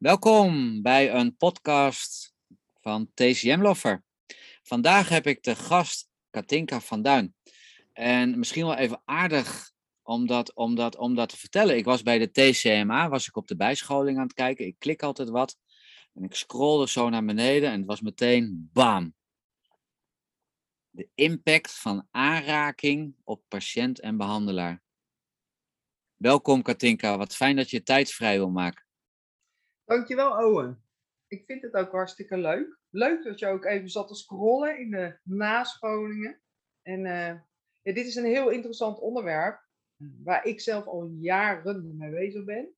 Welkom bij een podcast van TCM Lover. Vandaag heb ik de gast Katinka van Duin. En misschien wel even aardig om dat, om, dat, om dat te vertellen. Ik was bij de TCMA, was ik op de bijscholing aan het kijken. Ik klik altijd wat. En ik scrollde zo naar beneden en het was meteen bam. De impact van aanraking op patiënt en behandelaar. Welkom Katinka, wat fijn dat je tijd vrij wil maken. Dankjewel Owen. Ik vind het ook hartstikke leuk. Leuk dat je ook even zat te scrollen in de nascholingen. En ja, dit is een heel interessant onderwerp waar ik zelf al jaren mee bezig ben.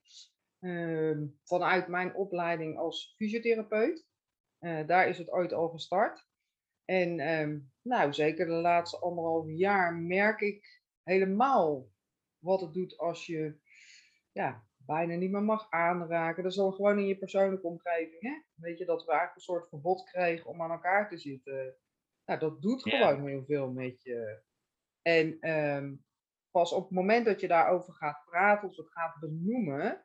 Uh, vanuit mijn opleiding als fysiotherapeut. Uh, daar is het ooit al gestart. En uh, nou, zeker de laatste anderhalf jaar merk ik helemaal wat het doet als je ja, bijna niet meer mag aanraken. Dat is dan gewoon in je persoonlijke omgeving. Hè? Weet je, dat we eigenlijk een soort verbod kregen om aan elkaar te zitten. Nou, dat doet gewoon heel veel met je. En um, pas op het moment dat je daarover gaat praten of het gaat benoemen,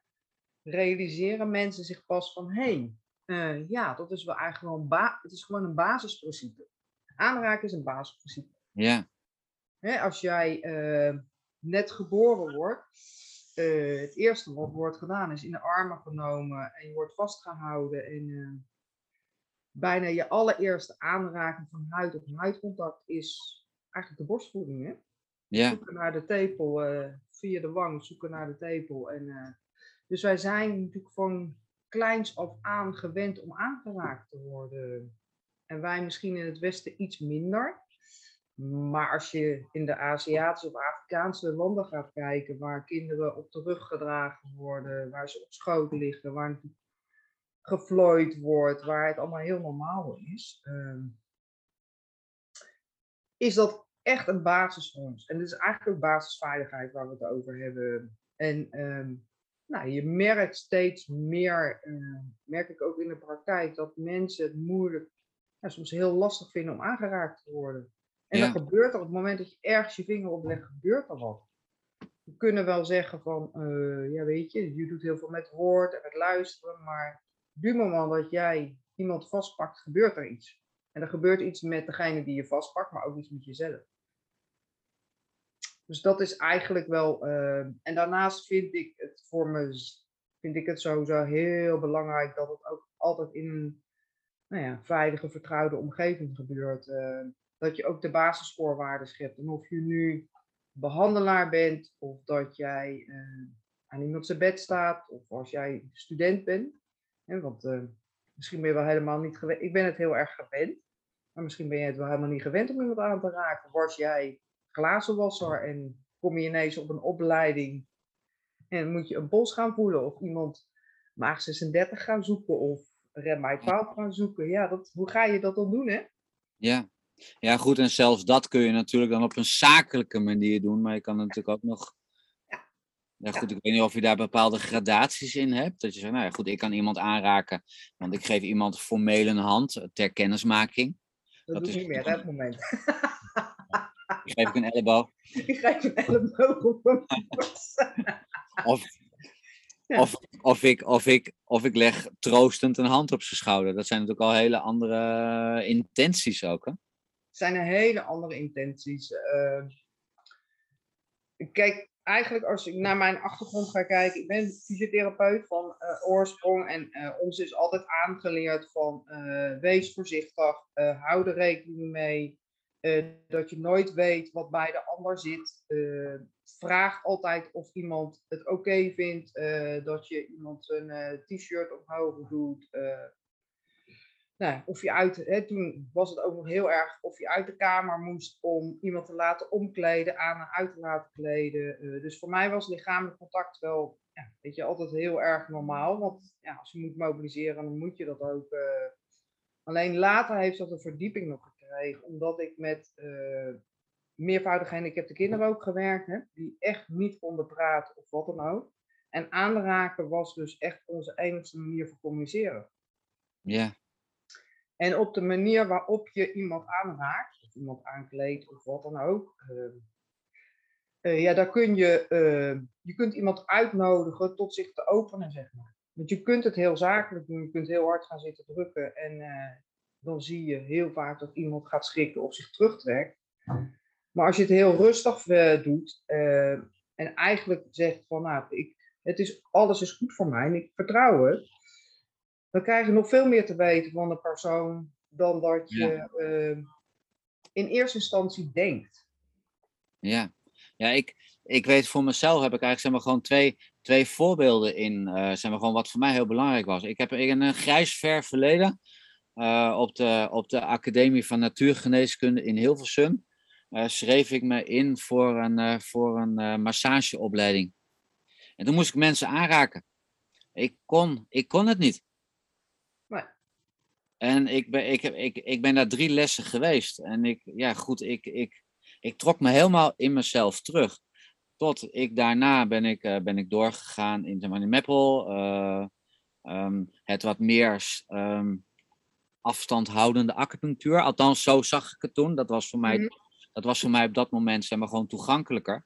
realiseren mensen zich pas van hé, hey, uh, ja, dat is wel eigenlijk wel een, ba het is gewoon een basisprincipe. Aanraken is een basisprincipe. Ja. Hè, als jij uh, net geboren wordt, uh, het eerste wat wordt gedaan is in de armen genomen en je wordt vastgehouden en uh, bijna je allereerste aanraking van huid op huidcontact is eigenlijk de borstvoeding. Hè? Ja. Zoeken naar de tepel, uh, via de wang zoeken naar de tepel. En, dus wij zijn natuurlijk van kleins af aan gewend om aangeraakt te worden. En wij misschien in het Westen iets minder. Maar als je in de Aziatische of Afrikaanse landen gaat kijken, waar kinderen op de rug gedragen worden, waar ze op schoot liggen, waar geflooid wordt, waar het allemaal heel normaal is, um, is dat echt een basis voor ons. En dit is eigenlijk ook basisveiligheid waar we het over hebben. En um, nou, je merkt steeds meer, uh, merk ik ook in de praktijk, dat mensen het moeilijk, ja, soms heel lastig vinden om aangeraakt te worden. En ja. dan gebeurt er op het moment dat je ergens je vinger oplegt, gebeurt er wat. We kunnen wel zeggen van, uh, ja weet je, je doet heel veel met woord en met luisteren, maar op het moment dat jij iemand vastpakt, gebeurt er iets. En er gebeurt iets met degene die je vastpakt, maar ook iets met jezelf. Dus dat is eigenlijk wel. Uh, en daarnaast vind ik het voor me vind ik het sowieso heel belangrijk dat het ook altijd in een nou ja, veilige, vertrouwde omgeving gebeurt. Uh, dat je ook de basisvoorwaarden schept. En of je nu behandelaar bent, of dat jij uh, aan iemand zijn bed staat, of als jij student bent. Hè, want uh, misschien ben je wel helemaal niet gewend. Ik ben het heel erg gewend. Maar misschien ben je het wel helemaal niet gewend om iemand aan te raken. Was jij glazenwasser en kom je ineens op een opleiding en moet je een bos gaan voelen of iemand maag 36 gaan zoeken of rem my 12 gaan zoeken. Ja, dat, hoe ga je dat dan doen, hè? Ja. Ja, goed. En zelfs dat kun je natuurlijk dan op een zakelijke manier doen, maar je kan natuurlijk ook nog. Ja, ja goed, ik weet niet of je daar bepaalde gradaties in hebt. Dat je zegt, nou ja, goed, ik kan iemand aanraken, want ik geef iemand formeel een hand ter kennismaking. Dat, dat doe ik niet meer, het moment. Ik geef ik een elleboog. Ik geef een elleboog op een of, ja. of, of, ik, of, ik, of ik leg troostend een hand op zijn schouder. Dat zijn natuurlijk al hele andere intenties ook. Hè? Zijn hele andere intenties. Uh, kijk, eigenlijk als ik naar mijn achtergrond ga kijken, ik ben fysiotherapeut van uh, oorsprong en uh, ons is altijd aangeleerd van uh, wees voorzichtig, hou er rekening mee, dat je nooit weet wat bij de ander zit. vraag altijd of iemand het oké vindt dat je iemand een t-shirt omhoog doet. Nou, of je uit, hè, toen was het ook nog heel erg of je uit de kamer moest om iemand te laten omkleden, aan en uit te laten kleden. Uh, dus voor mij was lichamelijk contact wel, ja, weet je, altijd heel erg normaal. Want ja, als je moet mobiliseren, dan moet je dat ook. Uh, alleen later heeft dat een verdieping nog gekregen, omdat ik met uh, meervoudige gehandicapte kinderen ook gewerkt heb, die echt niet konden praten of wat dan ook. En aanraken was dus echt onze enigste manier van communiceren. Ja. En op de manier waarop je iemand aanraakt, of iemand aankleedt of wat dan ook. Uh, uh, ja, daar kun je, uh, je kunt iemand uitnodigen tot zich te openen, zeg maar. Want je kunt het heel zakelijk doen, je kunt heel hard gaan zitten drukken en eh, dan zie je heel vaak dat iemand gaat schrikken of zich terugtrekt. Maar als je het heel rustig eh, doet eh, en eigenlijk zegt van nou, ik, het is, alles is goed voor mij en ik vertrouw het, dan krijg je nog veel meer te weten van de persoon dan dat je eh, in eerste instantie denkt. Ja, ja ik, ik weet voor mezelf heb ik eigenlijk zeg maar, gewoon twee, twee voorbeelden in, uh, zeg maar, gewoon wat voor mij heel belangrijk was. Ik heb in een grijs ver verleden uh, op, de, op de Academie van Natuurgeneeskunde in Hilversum uh, schreef ik me in voor een, voor een massageopleiding. En toen moest ik mensen aanraken. Ik kon, ik kon het niet. En ik ben, ik, ik, ik ben daar drie lessen geweest. En ik, ja goed, ik, ik, ik trok me helemaal in mezelf terug. Tot ik daarna ben ik, uh, ben ik doorgegaan in de Meppel. Uh, um, het wat meer um, afstand houdende acupunctuur. Althans, zo zag ik het toen. Dat was voor mij, mm. dat was voor mij op dat moment zeg maar, gewoon toegankelijker.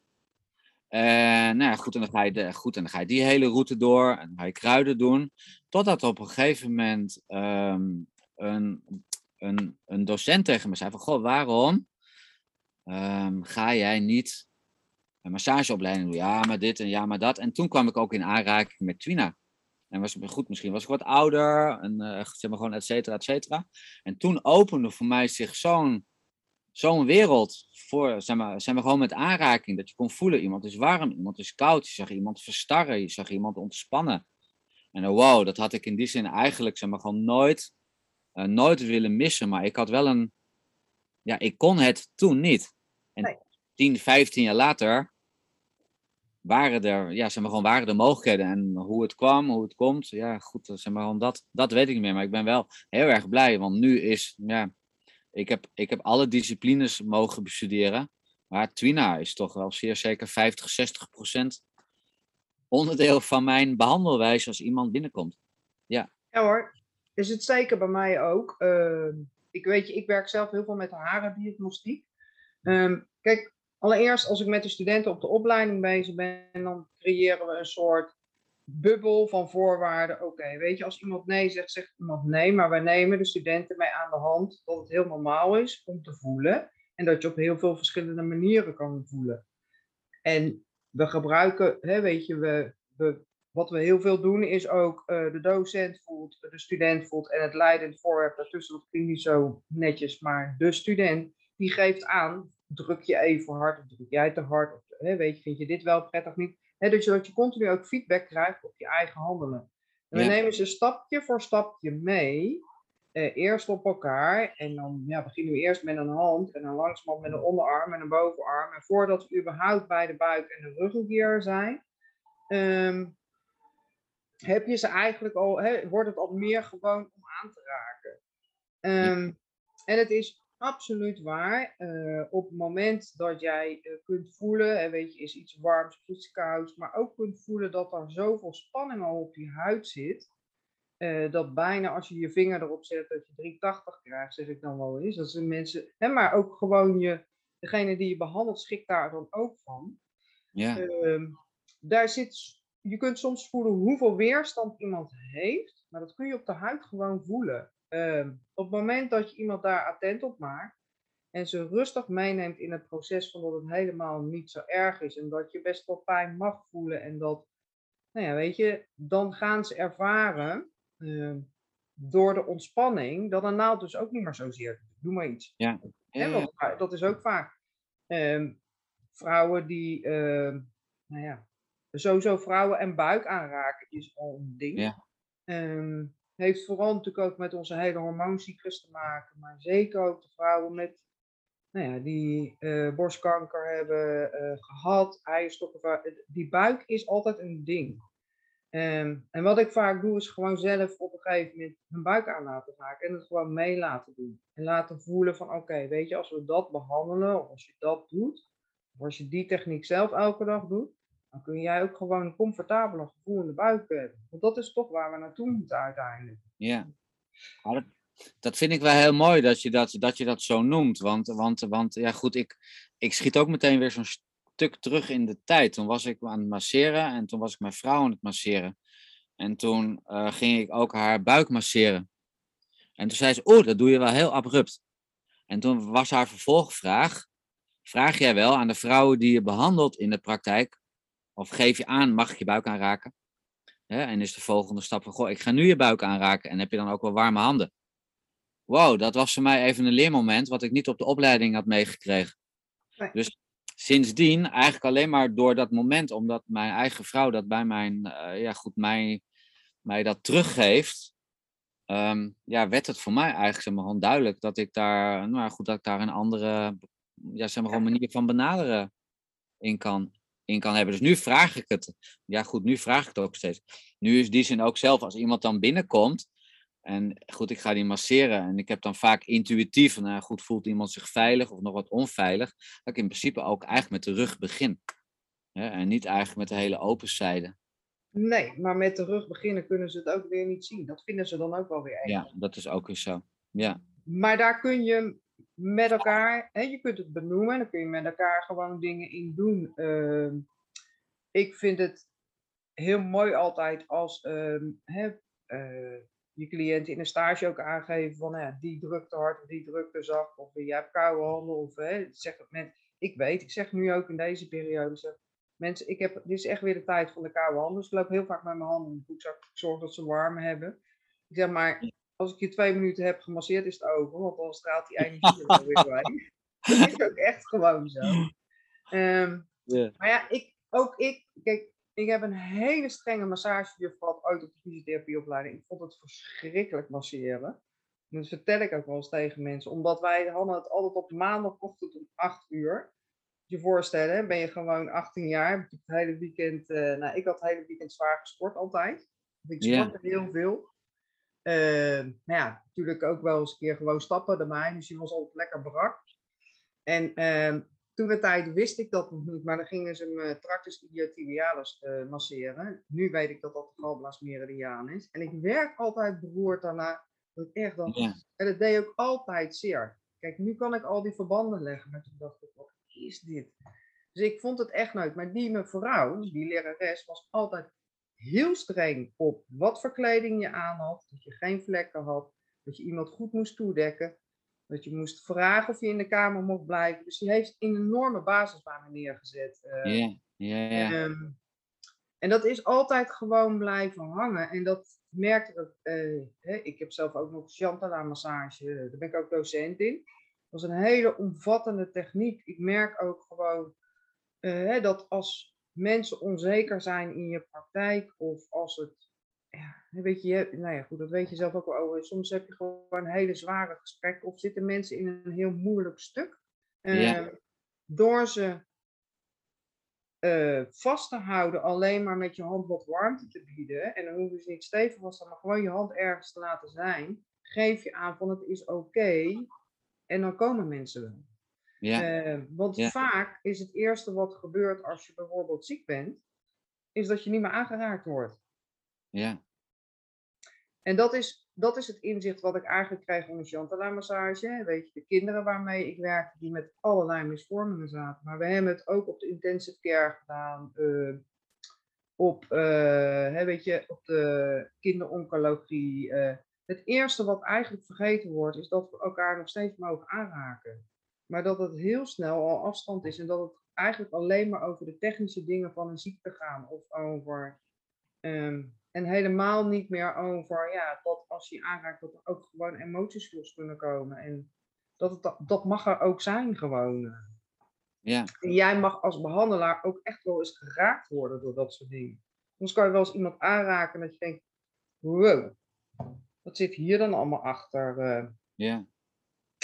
En nou ja, goed, en dan ga je, de, goed, en dan ga je die hele route door en dan ga je kruiden doen. Totdat op een gegeven moment um, een, een, een docent tegen me zei van, goh, waarom um, ga jij niet een massageopleiding doen? Ja, maar dit en ja, maar dat. En toen kwam ik ook in aanraking met Twina. En was goed, misschien was ik wat ouder, en uh, zeg maar gewoon et cetera, et cetera. En toen opende voor mij zich zo'n zo'n wereld voor, zeg maar, zeg maar, gewoon met aanraking. Dat je kon voelen, iemand is warm, iemand is koud. Je zag iemand verstarren, je zag iemand ontspannen. En uh, wow, dat had ik in die zin eigenlijk, zeg maar, gewoon nooit, uh, nooit willen missen. Maar ik had wel een, ja, ik kon het toen niet. En nee. 10, 15 jaar later waren er, ja, zeg maar gewoon waren de mogelijkheden. En hoe het kwam, hoe het komt, ja, goed, zeg maar gewoon dat, dat weet ik niet meer. Maar ik ben wel heel erg blij, want nu is, ja, ik heb, ik heb alle disciplines mogen bestuderen. Maar Twina is toch wel zeer zeker 50, 60 procent onderdeel van mijn behandelwijze als iemand binnenkomt. Ja. Ja hoor, is het zeker bij mij ook. Uh, ik weet je, ik werk zelf heel veel met harendiagnostiek. Um, kijk, allereerst als ik met de studenten op de opleiding bezig ben, dan creëren we een soort bubbel van voorwaarden. Oké, weet je, als iemand nee zegt, zegt iemand nee, maar wij nemen de studenten mee aan de hand dat het heel normaal is om te voelen en dat je op heel veel verschillende manieren kan voelen. En we gebruiken, hè, weet je, we, we, wat we heel veel doen is ook uh, de docent voelt, de student voelt en het leidend voorwerp daartussen, dat klinkt niet zo netjes, maar de student die geeft aan, druk je even hard of druk jij te hard, of, hè, weet je, vind je dit wel prettig niet? Dus dat je continu ook feedback krijgt op je eigen handelen. En we ja. nemen ze stapje voor stapje mee. Eh, eerst op elkaar. En dan ja, beginnen we eerst met een hand. En dan langzamerhand met een onderarm en een bovenarm. En voordat we überhaupt bij de buik en de ruggengier zijn. Um, heb je ze eigenlijk al, he, wordt het al meer gewoon om aan te raken. Um, en het is absoluut waar. Uh, op het moment dat jij uh, kunt voelen, en weet je, is iets warms of iets kouds, maar ook kunt voelen dat er zoveel spanning al op je huid zit, uh, dat bijna als je je vinger erop zet, dat je 380 krijgt, zeg ik dan wel eens. Dat zijn mensen, hè, maar ook gewoon je, degene die je behandelt, schikt daar dan ook van. Ja. Ehm, daar zit, je kunt soms voelen hoeveel weerstand iemand heeft, maar dat kun je op de huid gewoon voelen. Uh, op het moment dat je iemand daar attent op maakt en ze rustig meeneemt in het proces van dat het helemaal niet zo erg is en dat je best wel pijn mag voelen en dat, nou ja, weet je, dan gaan ze ervaren uh, door de ontspanning dat een naald dus ook niet meer zozeer. Doe maar iets. Ja. Dat is ook vaak. Uh, vrouwen die, nou ja, sowieso vrouwen en buik aanraken is al een ding. Ja. Ehm, heeft vooral natuurlijk ook met onze hele hormooncyclus te maken, maar zeker ook de vrouwen met, nou ja, die uh, borstkanker hebben uh, gehad, eierstokken. Die buik is altijd een ding. Um, en wat ik vaak doe, is gewoon zelf op een gegeven moment mijn buik aan laten raken en het gewoon mee laten doen. En laten voelen van, oké, weet je, als we dat behandelen, of als je dat doet, of als je die techniek zelf elke dag doet, dan kun jij ook gewoon een comfortabeler gevoel in de buik hebben. Want dat is toch waar we naartoe moeten uiteindelijk. Ja, dat, dat, vind ik wel heel mooi dat je dat, dat, je dat zo noemt. Want, want, want ja goed, ik, ik schiet ook meteen weer zo'n stuk terug in de tijd. Toen was ik aan het masseren en toen was ik mijn vrouw aan het masseren. En toen eh, ging ik ook haar buik masseren. En toen zei ze, oeh, dat doe je wel heel abrupt. En toen was haar vervolgvraag, vraag jij wel aan de vrouwen die je behandelt in de praktijk, of geef je aan, mag ik je buik aanraken? En is de volgende stap van, goh, ik ga nu je buik aanraken en heb je dan ook wel warme handen? Wow, dat was voor mij even een leermoment wat ik niet op de opleiding had meegekregen. Nee. Dus sindsdien, eigenlijk alleen maar door dat moment, omdat mijn eigen vrouw dat bij mijn, eh, ja goed, mij, mij dat teruggeeft, ehm, ja, werd het voor mij eigenlijk zeg maar, gewoon duidelijk dat ik daar, nou goed, dat ik daar een andere, ja, zeg maar, gewoon manier van benaderen in kan, in kan hebben. Dus nu vraag ik het, ja goed, nu vraag ik het ook steeds. Nu is die zin ook zelf, als iemand dan binnenkomt, en goed, ik ga die masseren en ik heb dan vaak intuïtief, nou goed, voelt iemand zich veilig of nog wat onveilig, dat ik in principe ook eigenlijk met de rug begin. Hè, en niet eigenlijk met de hele open zijde. Nee, maar met de rug beginnen kunnen ze het ook weer niet zien. Dat vinden ze dan ook wel weer eng. Ja, dat is ook weer zo. Ja, Maar daar kun je met elkaar, hè, je kunt het benoemen, dan kun je met elkaar gewoon dingen in doen. Ehm, ik vind het heel mooi altijd als ehm, hè, eh, je cliënten in een stage ook aangeven van ja, die drukt te hard of die drukt te zacht of jij hebt koude handen of hè, zeg het met, ik weet, ik zeg nu ook in deze periode, mensen, ik heb, dit is echt weer de tijd van de koude handen, dus ik loop heel vaak met mijn handen in de broekzak, ik zorg dat ze warm hebben. Ik zeg maar, als ik je twee minuten heb gemasseerd is het over, want dan straalt die energie er weer bij. Dat is ook echt gewoon zo. Ehm, maar ja, ik, ook ik, kijk, ik heb een hele strenge massagejuf gehad uit op de fysiotherapieopleiding. Ik vond het verschrikkelijk masseren. En Dat vertel ik ook wel eens tegen mensen. Omdat wij hadden het altijd op maandagochtend om 8 uur. Je voorstellen, ben je gewoon 18 jaar. heb je Het hele weekend, eh, nou, ik had het hele weekend zwaar gesport altijd. Ik sportte heel veel. Eh, nou ja, natuurlijk ook wel eens een keer gewoon stappen erbij. Dus je was altijd lekker brak. En ehm, toen de tijd wist ik dat nog niet, maar dan gingen ze me tractus iliotibialis eh masseren. Nu weet ik dat dat de galblaas meridiaan is. En ik werk altijd beroerd daarna. Dat ik echt dan, ja, en dat deed ook altijd zeer. Kijk, nu kan ik al die verbanden leggen. Maar toen dacht ik, wat is dit? Dus ik vond het echt nooit. Maar die mevrouw, die lerares, was altijd heel streng op wat voor kleding je aan had. Dat je geen vlekken had. Dat je iemand goed moest toedekken. Dat je moest vragen of je in de kamer mocht blijven. Dus die heeft een enorme basis bij me neergezet. eh, ja, ja, ja. Ehm, en dat is altijd gewoon blijven hangen. En dat merkte ik. eh, hè, ik heb zelf ook nog Chantala massage. Daar ben ik ook docent in. Dat is een hele omvattende techniek. Ik merk ook gewoon eh, hè, dat als mensen onzeker zijn in je praktijk. Of als het. Ja, weet je, nou ja, goed, dat weet je zelf ook wel over. Soms heb je gewoon een hele zware gesprek. Of zitten mensen in een heel moeilijk stuk. Ja. Ehm, Door ze eh, vast te houden, alleen maar met je hand wat warmte te bieden. En dan hoeven ze niet stevig vast te houden, maar gewoon je hand ergens te laten zijn. Geef je aan van het is oké. en dan komen mensen wel. Ja, Eh, want Ja. vaak is het eerste wat gebeurt als je bijvoorbeeld ziek bent, is dat je niet meer aangeraakt wordt. ja, En dat is, dat is het inzicht wat ik eigenlijk krijg onder Chantala massage. Weet je, de kinderen waarmee ik werk, die met allerlei misvormingen zaten. Maar we hebben het ook op de intensive care gedaan. eh, op, eh, hè, weet je, op de kinderoncologie. het eerste wat eigenlijk vergeten wordt, is dat we elkaar nog steeds mogen aanraken. Maar dat het heel snel al afstand is. En dat het eigenlijk alleen maar over de technische dingen van een ziekte gaan. Of over Ehm, en helemaal niet meer over, ja, dat als je aanraakt, dat er ook gewoon emoties los kunnen komen. En dat, het, dat mag er ook zijn gewoon. ja, En jij mag als behandelaar ook echt wel eens geraakt worden door dat soort dingen. Soms kan je wel eens iemand aanraken dat je denkt, wow, wat zit hier dan allemaal achter? eh? ja,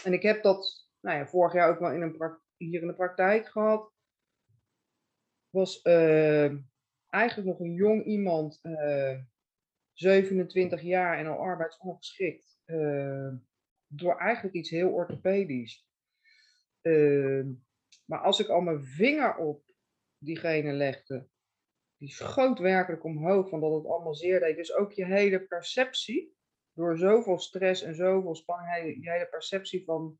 En ik heb dat nou ja, vorig jaar ook wel in een hier in de praktijk gehad. Was eh, eigenlijk nog een jong iemand, eh 27 jaar en al arbeidsongeschikt. eh, door eigenlijk iets heel orthopedisch. Eh, maar als ik al mijn vinger op diegene legde, die schoot werkelijk omhoog van dat het allemaal zeer deed. Dus ook je hele perceptie, door zoveel stress en zoveel spanning, je hele perceptie van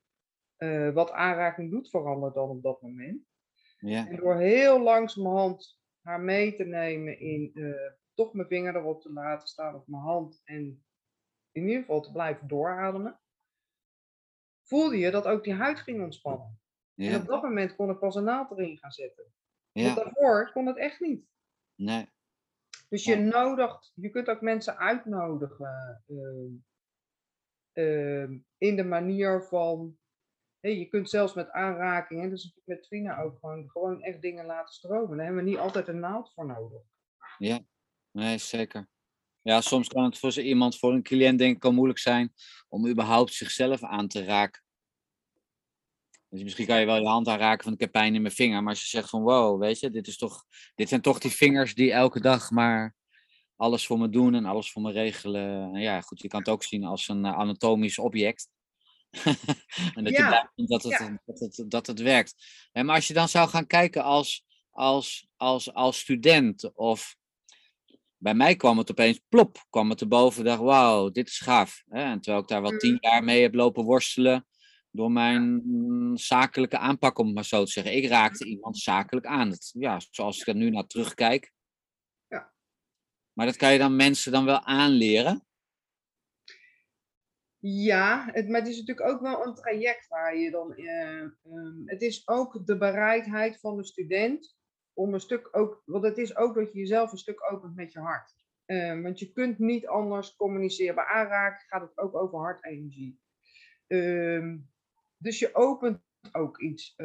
eh, wat aanraking doet verandert dan op dat moment. ja, En door heel langzamerhand haar mee te nemen in, eh, toch mijn vinger erop te laten staan of mijn hand en in ieder geval te blijven doorademen, voelde je dat ook die huid ging ontspannen. En op dat moment kon ik pas een naald erin gaan zetten. Want daarvoor kon het echt niet. Nee. Dus je nodigt, je kunt ook mensen uitnodigen ehm, in de manier van, hé, je kunt zelfs met aanraking, hè, dus met Trina ook gewoon, gewoon echt dingen laten stromen. Daar hebben we niet altijd een naald voor nodig. Ja. Nee, zeker. Ja, soms kan het voor zo iemand, voor een cliënt denk ik al moeilijk zijn om überhaupt zichzelf aan te raken. Dus misschien kan je wel je hand aanraken van ik heb pijn in mijn vinger, maar als je zegt van wow, weet je, dit, is toch, dit zijn toch die vingers die elke dag maar alles voor me doen en alles voor me regelen. En ja, goed, je kan het ook zien als een eh, anatomisch object. en dat je Ja, dat het, ja. dat het, dat het werkt. Hè, maar als je dan zou gaan kijken als, als, als, als student of bij mij kwam het opeens plop, kwam het erboven. dacht, wauw, dit is gaaf. Hè? En terwijl ik daar wel tien jaar mee heb lopen worstelen door mijn mm, zakelijke aanpak, om het maar zo te zeggen. Ik raakte iemand zakelijk aan. Ja, zoals ik er nu naar terugkijk. Ja. Maar dat kan je dan mensen dan wel aanleren. Ja, het, maar het is natuurlijk ook wel een traject waar je dan. eh, ehm, het is ook de bereidheid van de student om een stuk ook. Want het is ook dat je jezelf een stuk opent met je hart. Ehm, want je kunt niet anders communiceren. Bij aanraken gaat het ook over hartenergie. Ehm, dus je opent ook iets.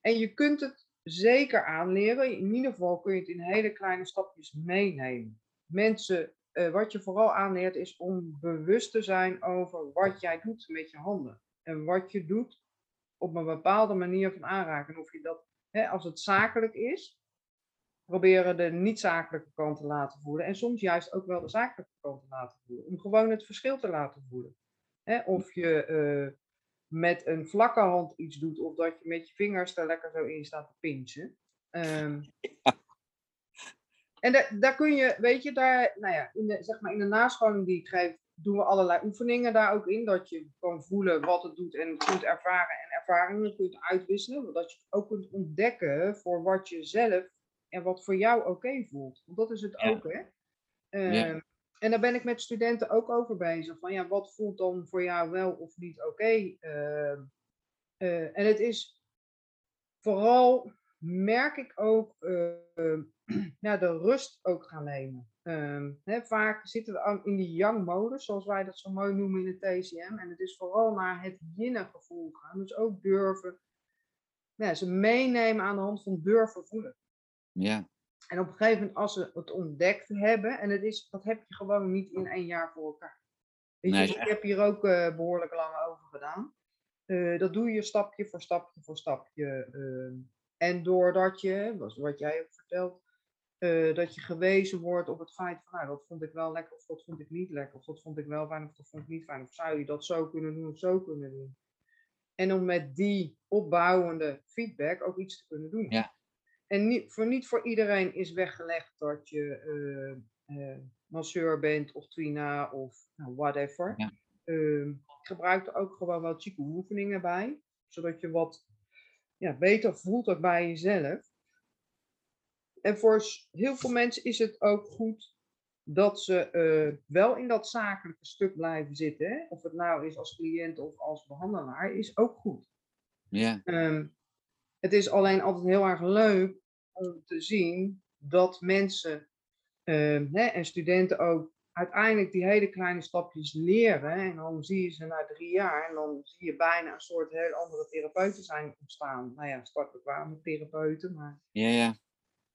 en je kunt het zeker aanleren. In ieder geval kun je het in hele kleine stapjes meenemen. Mensen eh, wat je vooral aanleert is om bewust te zijn over wat jij doet met je handen. En wat je doet op een bepaalde manier van aanraken. Of je dat, hè, als het zakelijk is, proberen de niet-zakelijke kant te laten voelen. En soms juist ook wel de zakelijke kant te laten voelen. Om gewoon het verschil te laten voelen. Hè, of je eh, met een vlakke hand iets doet, of dat je met je vingers er lekker zo in staat te pinchen. Ehm, en da- daar kun je, weet je, daar, nou ja, in de, zeg maar in de nascholing die ik geef, doen we allerlei oefeningen daar ook in. Dat je kan voelen wat het doet en kunt ervaren en ervaringen kunt uitwisselen. Dat je ook kunt ontdekken voor wat je zelf en wat voor jou oké voelt. Want dat is het Ja. ook, hè. Ja. Ehm, En daar ben ik met studenten ook over bezig. Van ja, wat voelt dan voor jou wel of niet oké? Ehm, eh, en het is vooral, merk ik ook, eh, ja, de rust ook gaan nemen. Ehm, vaak zitten we in die yang-modus, zoals wij dat zo mooi noemen in de TCM. En het is vooral naar het yin-gevoel gaan. Dus ook durven, ja, ze meenemen aan de hand van durven voelen. Ja, En op een gegeven moment, als ze het ontdekt hebben, en het is, dat heb je gewoon niet in één jaar voor elkaar. Weet je, Nee, ik heb hier ook eh, behoorlijk lang over gedaan. Eh, dat doe je stapje voor stapje voor stapje. ehm. en doordat je, wat jij ook vertelt, eh, dat je gewezen wordt op het feit van, nou, dat vond ik wel lekker of dat vond ik niet lekker. Of dat vond ik wel fijn of dat vond ik niet fijn. Of zou je dat zo kunnen doen of zo kunnen doen. En om met die opbouwende feedback ook iets te kunnen doen. Ja. En niet voor, niet voor iedereen is weggelegd dat je eh, eh, masseur bent of twina of nou, whatever. Ja. Ehm, ik gebruik er ook gewoon wel chique oefeningen bij. Zodat je wat ja, beter voelt ook bij jezelf. En voor heel veel mensen is het ook goed dat ze eh, wel in dat zakelijke stuk blijven zitten. Hè? Of het nou is als cliënt of als behandelaar, is ook goed. ja, Ehm, het is alleen altijd heel erg leuk om te zien dat mensen ehm, hè, en studenten ook uiteindelijk die hele kleine stapjes leren. En dan zie je ze na drie jaar en dan zie je bijna een soort heel andere therapeuten zijn ontstaan. Nou ja, startbekwame therapeuten, maar ja, ja.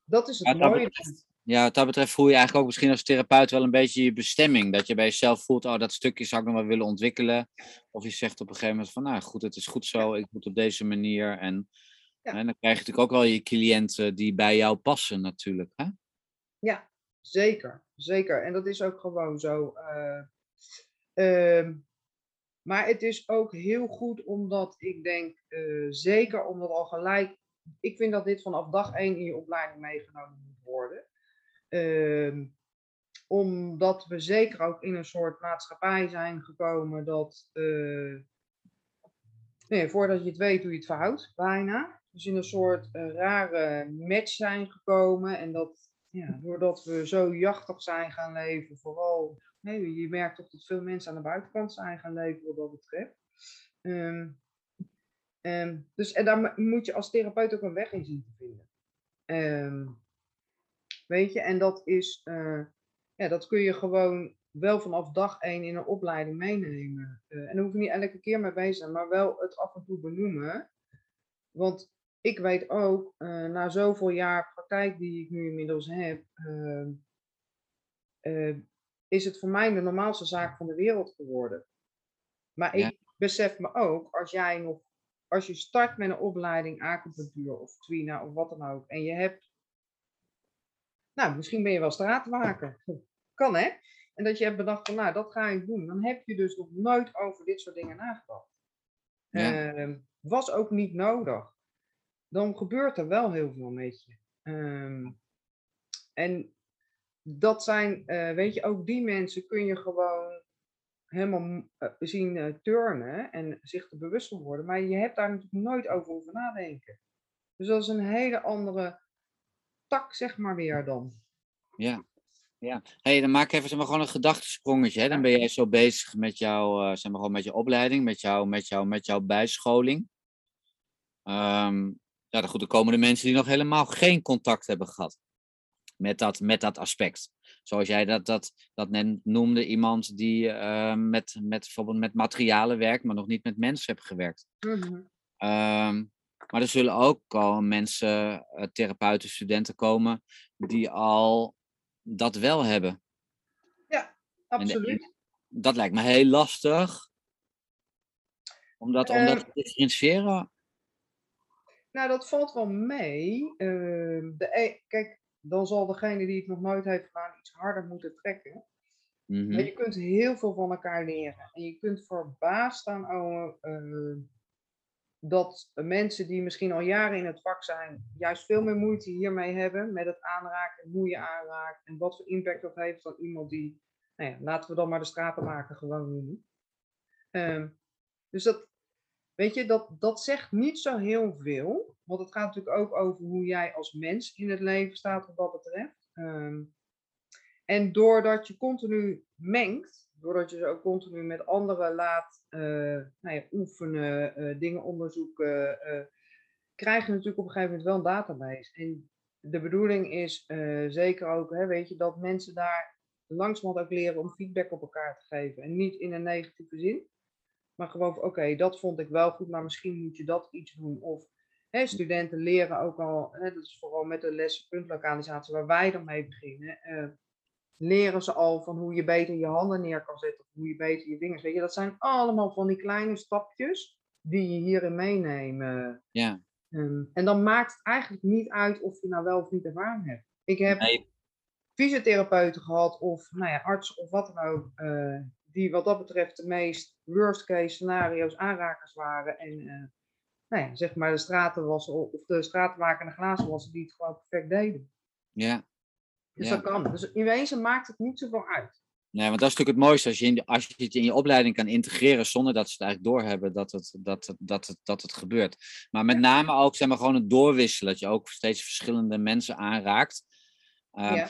Dat is het Ja, dat mooie. betreft- Ja, wat dat betreft voel je eigenlijk ook misschien als therapeut wel een beetje je bestemming. Dat je bij jezelf voelt, oh, dat stukje zou ik nog wel willen ontwikkelen. Of je zegt op een gegeven moment van, nou goed, het is goed zo, ik moet op deze manier. En, Ja. en dan krijg je natuurlijk ook wel je cliënten die bij jou passen natuurlijk. Hè? Ja, zeker. Zeker. En dat is ook gewoon zo. eh, ehm, maar het is ook heel goed omdat ik denk, eh, zeker omdat al gelijk, ik vind dat dit vanaf dag één in je opleiding meegenomen moet worden. Ehm, omdat we zeker ook in een soort maatschappij zijn gekomen dat, eh, nee, voordat je het weet, doe je het fout, bijna. Dus in een soort eh, rare match zijn gekomen en dat ja, doordat we zo jachtig zijn gaan leven, vooral, nee, je merkt toch dat veel mensen aan de buitenkant zijn gaan leven wat dat betreft. Ehm, ehm, dus en daar moet je als therapeut ook een weg in zien te vinden. Ehm, weet je, en dat is, uh, ja, dat kun je gewoon wel vanaf dag één in een opleiding meenemen. Uh, en daar hoef je niet elke keer mee bezig zijn, maar wel het af en toe benoemen. Want ik weet ook, uh, na zoveel jaar praktijk die ik nu inmiddels heb, uh, is het voor mij de normaalste zaak van de wereld geworden. Maar ik besef me ook, als jij nog, als je start met een opleiding acupunctuur of twina of wat dan ook, en je hebt, nou, misschien ben je wel straatwaker. Kan hè? En dat je hebt bedacht van, nou, dat ga ik doen. Dan heb je dus nog nooit over dit soort dingen nagedacht. Ja. Uh, was ook niet nodig dan gebeurt er wel heel veel met je. Ehm, en dat zijn, uh, weet je, ook die mensen kun je gewoon helemaal uh, zien uh, turnen en zich er bewust van worden. Maar je hebt daar natuurlijk nooit over hoeven nadenken. Dus dat is een hele andere tak, zeg maar weer dan. Ja, ja. Hey, dan maak even zeg maar, gewoon een gedachtesprongetje. Hè? Dan ben jij zo bezig met jouw, zeg maar, gewoon met je opleiding, met, jou, met, jou, met jouw bijscholing. Um, ja, goed, er komen de mensen die nog helemaal geen contact hebben gehad met dat, met dat aspect. Zoals jij dat, dat, dat net noemde, iemand die uh, met, met bijvoorbeeld met materialen werkt, maar nog niet met mensen heeft gewerkt. Mm-hmm. Um, maar er zullen ook al mensen, uh, therapeuten, studenten komen, die al dat wel hebben. Ja, absoluut. En, dat lijkt me heel lastig. Om dat, om dat ehm. te differentiëren nou, dat valt wel mee. Uh, de, e, kijk, dan zal degene die het nog nooit heeft gedaan iets harder moeten trekken. Mm Maar je kunt heel veel van elkaar leren. En je kunt verbaasd staan over uh, dat mensen die misschien al jaren in het vak zijn, juist veel meer moeite hiermee hebben met het aanraken, hoe je aanraakt en wat voor impact dat heeft dan iemand die, nou ja, laten we dan maar de stratenmaker gewoon noemen. Uh, dus dat, Weet je, dat, dat zegt niet zo heel veel. Want het gaat natuurlijk ook over hoe jij als mens in het leven staat wat dat betreft. Um, en doordat je continu mengt, doordat je ze ook continu met anderen laat uh, nou ja, oefenen, uh, dingen onderzoeken, uh, krijg je natuurlijk op een gegeven moment wel een database. En de bedoeling is zeker ook, hè, weet je, dat mensen daar langzamerhand ook leren om feedback op elkaar te geven. En niet in een negatieve zin. Maar gewoon, oké, dat vond ik wel goed, maar misschien moet je dat iets doen. Of hè, studenten leren ook al, hè, dat is vooral met de lessen puntlokalisatie waar wij dan mee beginnen. Uh, leren ze al van hoe je beter je handen neer kan zetten. Of hoe je beter je vingers. Weet je, dat zijn allemaal van die kleine stapjes die je hierin meenemen. Ja. Um, en dan maakt het eigenlijk niet uit of je nou wel of niet ervaring hebt. Ik heb nee. fysiotherapeuten gehad of nou ja, arts of wat dan ook. Uh, die wat dat betreft de meest worst case scenario's aanrakers waren. En uh, nou ja, zeg maar de stratenwassen of de stratenmaker en de wassen die het gewoon perfect deden. Ja. Dus dat kan. Dus in wezen maakt het niet zoveel uit. Nee, want dat is natuurlijk het mooiste als je, in als je het in je opleiding kan integreren zonder dat ze het eigenlijk doorhebben dat het, dat, het, dat, het, dat het gebeurt. Maar met name ook zeg maar, gewoon het doorwisselen, dat je ook steeds verschillende mensen aanraakt. Uh, ja.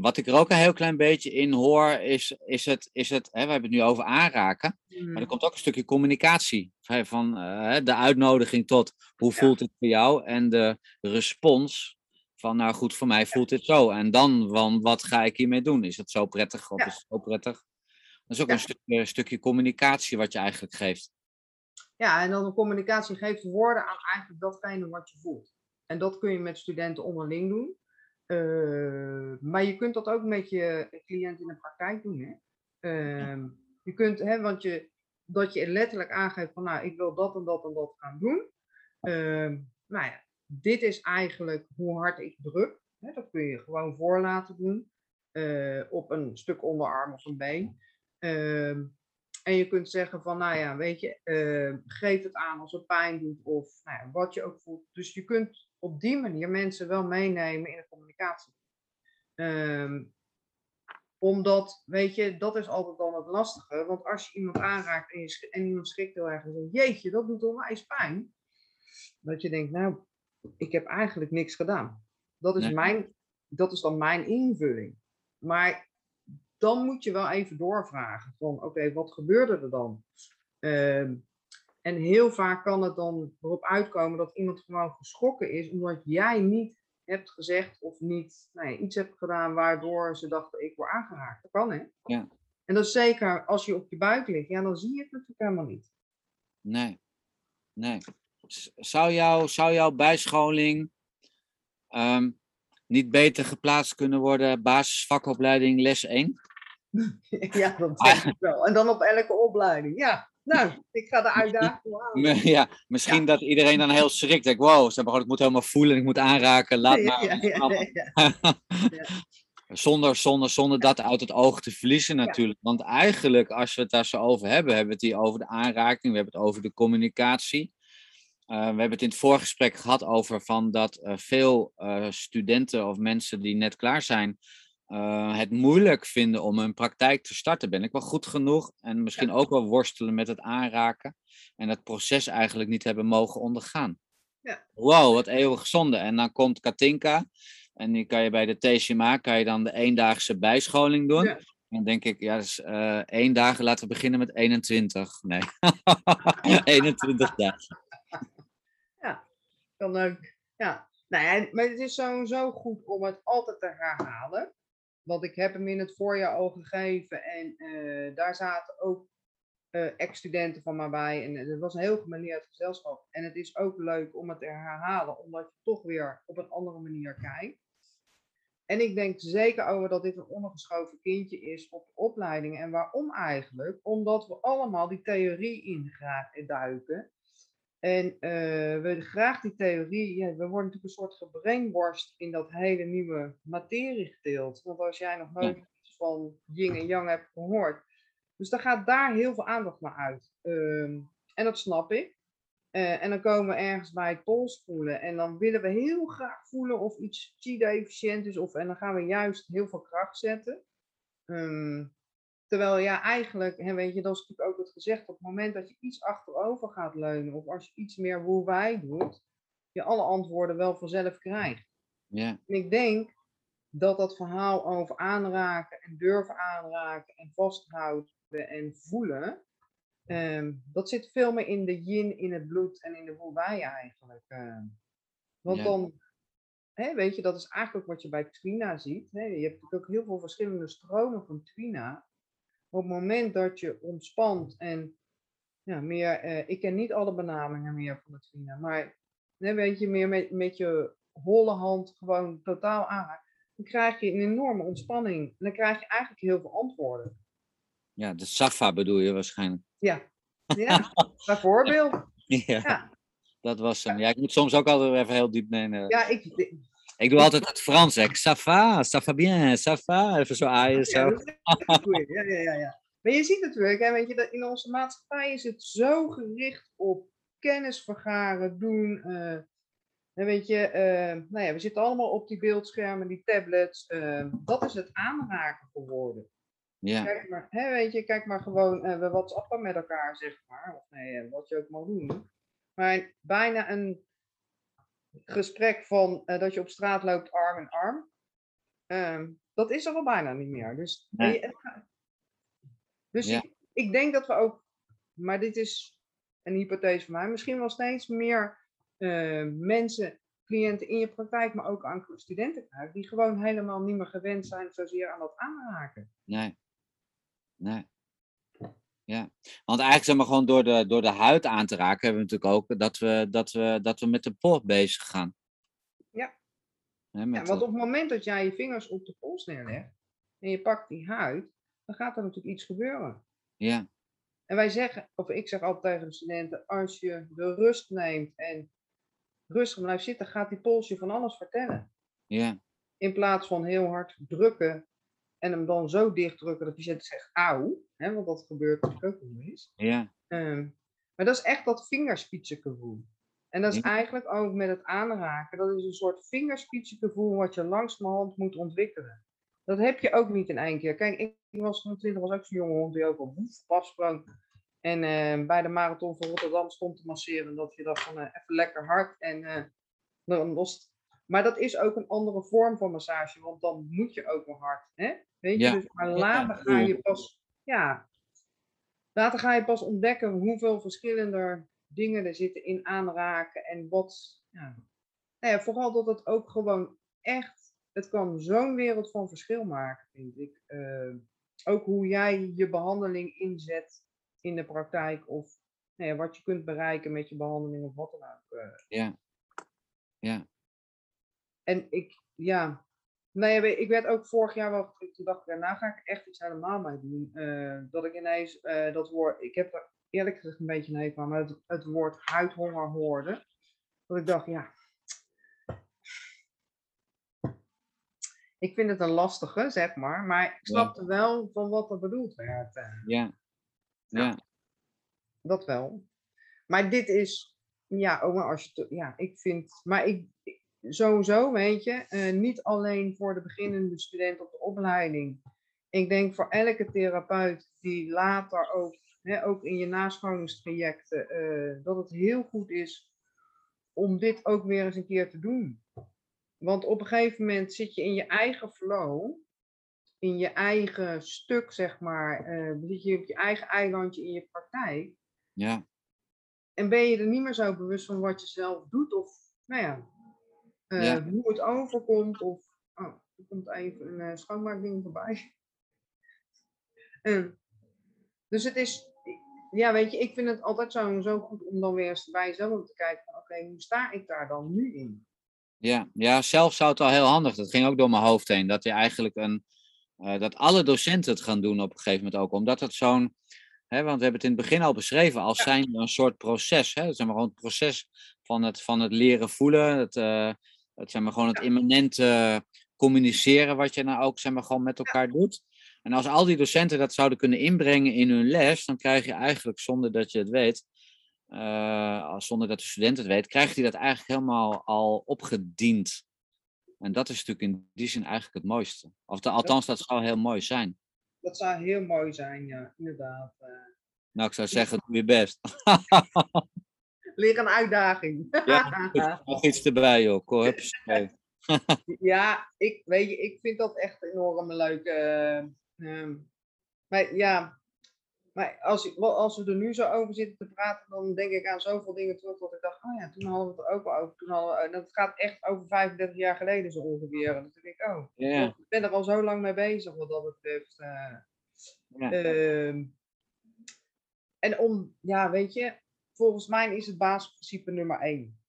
Wat ik er ook een heel klein beetje in hoor, is, is het, is het hè, we hebben het nu over aanraken, maar er mm. komt ook een stukje communicatie. Van uh, de uitnodiging tot hoe voelt het voor jou en de respons van nou goed, voor mij voelt dit zo. En dan, van, wat ga ik hiermee doen? Is het zo prettig of is het zo prettig? Dat is ook een stukje, stukje communicatie wat je eigenlijk geeft. Ja, en dan de communicatie geeft woorden aan eigenlijk datgene wat je voelt. En dat kun je met studenten onderling doen. Uh, maar je kunt dat ook met je cliënt in de praktijk doen. Hè? Uh, je kunt, hè, want je, dat je letterlijk aangeeft van, nou, ik wil dat en dat en dat gaan doen. Uh, nou ja, dit is eigenlijk hoe hard ik druk. Hè? Dat kun je gewoon voor laten doen. Eh, op een stuk onderarm of een been. Ehm, en je kunt zeggen van, nou ja, weet je, geef het aan als het pijn doet of nou ja, wat je ook voelt. Dus je kunt op die manier mensen wel meenemen in de communicatie. Um, omdat, weet je, dat is altijd dan het lastige. Want als je iemand aanraakt en, je, en iemand schrikt heel erg en zegt, jeetje, dat doet onwijs pijn. Dat je denkt, nou, ik heb eigenlijk niks gedaan. Dat is mijn dat is dan mijn invulling. Maar dan moet je wel even doorvragen van oké, wat gebeurde er dan? Ehm, en heel vaak kan het dan erop uitkomen dat iemand gewoon geschrokken is omdat jij niet hebt gezegd of niet nou ja, iets hebt gedaan waardoor ze dachten ik word aangeraakt. Dat kan hè? Ja. En dat is zeker als je op je buik ligt, ja dan zie je het natuurlijk helemaal niet. Nee, nee. Zou, jou, zou jouw bijscholing ehm, niet beter geplaatst kunnen worden, basisvakopleiding les 1? ja, dat denk ik wel. En dan op elke opleiding, ja. Nou, ik ga de uitdaging aan. Ja, misschien dat iedereen dan heel schrikt. Denk, wow, ze ik moet helemaal voelen, ik moet aanraken, laat maar. Ja, zonder, zonder, zonder dat uit het oog te verliezen natuurlijk. Want eigenlijk, als we het daar zo over hebben, hebben we het hier over de aanraking, we hebben het over de communicatie. Uh, we hebben het in het voorgesprek gehad over van dat uh, veel uh, studenten of mensen die net klaar zijn, het moeilijk vinden om een praktijk te starten. Ben ik wel goed genoeg? En misschien ook wel worstelen met het aanraken. En dat proces eigenlijk niet hebben mogen ondergaan. Ja. Wow, wat eeuwig zonde. En dan komt Katinka. En die kan je bij de TCMA kan je dan de eendaagse bijscholing doen. Ja. Dan denk ik, ja, dus uh, één dagen, laten we beginnen met 21. Nee, 21 dagen. Ja, kan ook. Ja, nou ja, maar het is sowieso goed om het altijd te herhalen. Want ik heb hem in het voorjaar al gegeven en uh, daar zaten ook uh, ex-studenten van mij bij. En het was een heel gemanierd gezelschap. En het is ook leuk om het te herhalen, omdat je toch weer op een andere manier kijkt. En ik denk zeker over dat dit een ondergeschoven kindje is op de opleiding. En waarom eigenlijk? Omdat we allemaal die theorie in duiken. En uh, we graag die theorie, ja, we worden natuurlijk een soort gebrainworst in dat hele nieuwe materiegedeelte. Want als jij nog nooit iets van yin en yang hebt gehoord. Dus dan gaat daar heel veel aandacht naar uit. Um, en dat snap ik. Uh, en dan komen we ergens bij het polspoelen. En dan willen we heel graag voelen of iets chi-efficiënt is. Of, en dan gaan we juist heel veel kracht zetten. Um, terwijl ja, eigenlijk, hè, weet je, dat is natuurlijk ook het gezegd. Op het moment dat je iets achterover gaat leunen. Of als je iets meer hoe wij doet. Je alle antwoorden wel vanzelf krijgt. Ja. En ik denk dat dat verhaal over aanraken en durven aanraken en vasthouden en voelen. Um, dat zit veel meer in de yin, in het bloed en in de hoe wij eigenlijk. Uh, want Ja. dan, hè, weet je, dat is eigenlijk wat je bij Twina ziet. Hè. Je hebt natuurlijk ook heel veel verschillende stromen van Twina. Op het moment dat je ontspant en ja, meer, eh, ik ken niet alle benamingen meer van de Twina, maar hè, weet je, meer met, met je holle hand gewoon totaal aan. Dan krijg je een enorme ontspanning. En dan krijg je eigenlijk heel veel antwoorden. ja, de Safa bedoel je waarschijnlijk. Ja, ja bijvoorbeeld. Ja, Ja, dat was hem. Ja, ik moet soms ook altijd even heel diep nemen. ja ik, Ik doe altijd het Frans. hè. Ça va, ça va bien, ça va. Even zo aaien, zo. Ja. Ja, ja, ja. Maar je ziet natuurlijk, hè, weet je, dat in onze maatschappij is het zo gericht op kennis vergaren, doen. eh, en weet je, eh, nou ja, we zitten allemaal op die beeldschermen, die tablets. eh, dat is het aanraken geworden. Ja, Kijk maar, hè, weet je, kijk maar gewoon, eh, we whatsappen met elkaar, zeg maar. Of nee, eh, wat je ook mag doen. Maar bijna een gesprek van eh, dat je op straat loopt arm in arm. ehm, dat is er al bijna niet meer. Dus, Nee. gaat- dus Ja. ik, ik denk dat we ook, maar dit is een hypothese van mij, misschien wel steeds meer eh, mensen, cliënten in je praktijk, maar ook aan studenten krijgen, die gewoon helemaal niet meer gewend zijn zozeer aan dat aanraken. nee. Nee. Ja, want eigenlijk zeg maar gewoon door de, door de huid aan te raken, hebben we natuurlijk ook dat we, dat we, dat we met de pols bezig gaan. Ja. Ja, want de- op het moment dat jij je vingers op de pols neerlegt en je pakt die huid, dan gaat er natuurlijk iets gebeuren. ja, En wij zeggen, of ik zeg altijd tegen de studenten, als je de rust neemt en rustig blijft zitten, gaat die pols je van alles vertellen. ja, In plaats van heel hard drukken en hem dan zo dicht drukken dat zit zegt auw, hè, want dat gebeurt natuurlijk ook nog eens. ja, Ehm, maar dat is echt dat vingerspitsengevoel. En dat is Ja. eigenlijk ook met het aanraken. Dat is een soort vingerspitsengevoel wat je langzamerhand moet ontwikkelen. Dat heb je ook niet in één keer. Kijk, ik was toen 20, was ook zo'n jonge hond die ook al woef afsprong. En eh, bij de marathon van Rotterdam stond te masseren. Dat je dacht van eh, even lekker hard. En eh, dan het Maar dat is ook een andere vorm van massage, want dan moet je ook wel hard. Hè? Weet je, Ja. dus maar later ga je pas, ja, later ga je pas ontdekken hoeveel verschillende dingen er zitten in aanraken en wat, ja. Nou ja, vooral dat het ook gewoon echt, het kan zo'n wereld van verschil maken, vind ik. Eh, ook hoe jij je behandeling inzet in de praktijk of nou ja, wat je kunt bereiken met je behandeling of wat dan ook. eh. Ja. Ja. En ik, ja, nou ja, weet- ik werd ook vorig jaar wel, toen dacht ik, ja, nou ga ik echt iets helemaal mee doen. Eh, dat ik ineens eh, dat woord, ik heb er eerlijk gezegd een beetje een hekel aan, maar het, het woord huidhonger hoorde. Dat ik dacht, ja. Ik vind het een lastige, zeg maar, maar ik Ja. snapte wel van wat er bedoeld werd. eh. Ja. Ja. Dat wel. Maar dit is, ja, ook maar als je, ja, ik vind, maar ik- sowieso, weet je, eh, niet alleen voor de beginnende student op de opleiding. Ik denk voor elke therapeut die later ook, hè, ook in je nascholingstrajecten, eh, dat het heel goed is om dit ook weer eens een keer te doen. Want op een gegeven moment zit je in je eigen flow, in je eigen stuk, zeg maar, eh, zit je op je eigen eilandje in je praktijk. Ja. En ben je er niet meer zo bewust van wat je zelf doet, of nou ja, eh, Ja. hoe het overkomt, of oh, er komt even een eh, schoonmaakding voorbij. En, dus het is, ja, weet je, ik vind het altijd zo, zo goed om dan weer eens bij jezelf te kijken van, oké, hoe sta ik daar dan nu in? Ja, ja, zelf zou het wel heel handig. Dat ging ook door mijn hoofd heen. Dat je eigenlijk een. eh, dat alle docenten het gaan doen op een gegeven moment ook. Omdat het zo'n. Hè, want we hebben het in het begin al beschreven als zijn een soort proces. Hè? Dat is maar gewoon het proces van het, van het leren voelen. Het, het, zeg maar, gewoon het immanente communiceren wat je nou ook zeg maar, gewoon met elkaar doet. En als al die docenten dat zouden kunnen inbrengen in hun les, dan krijg je eigenlijk zonder dat je het weet, eh, zonder dat de student het weet, krijgt hij dat eigenlijk helemaal al opgediend. En dat is natuurlijk in die zin eigenlijk het mooiste. Of de, althans, dat zou heel mooi zijn. Dat zou heel mooi zijn, ja, inderdaad. eh. Nou, ik zou zeggen, doe je best. Leer een uitdaging. Ja, nog iets erbij, joh. Kom, huppakee. Ja, ik, weet je, ik vind dat echt enorm leuk. eh, ehm, maar ja, maar als, als we er nu zo over zitten te praten, dan denk ik aan zoveel dingen terug dat ik dacht, oh ja, toen hadden we het er ook al over. Toen hadden we, en dat gaat echt over 35 jaar geleden zo ongeveer. En dan denk ik, oh, ik ben er al zo lang mee bezig wat dat betreft. eh. ja. Ehm, en om, ja, weet je, volgens mij is het basisprincipe nummer één.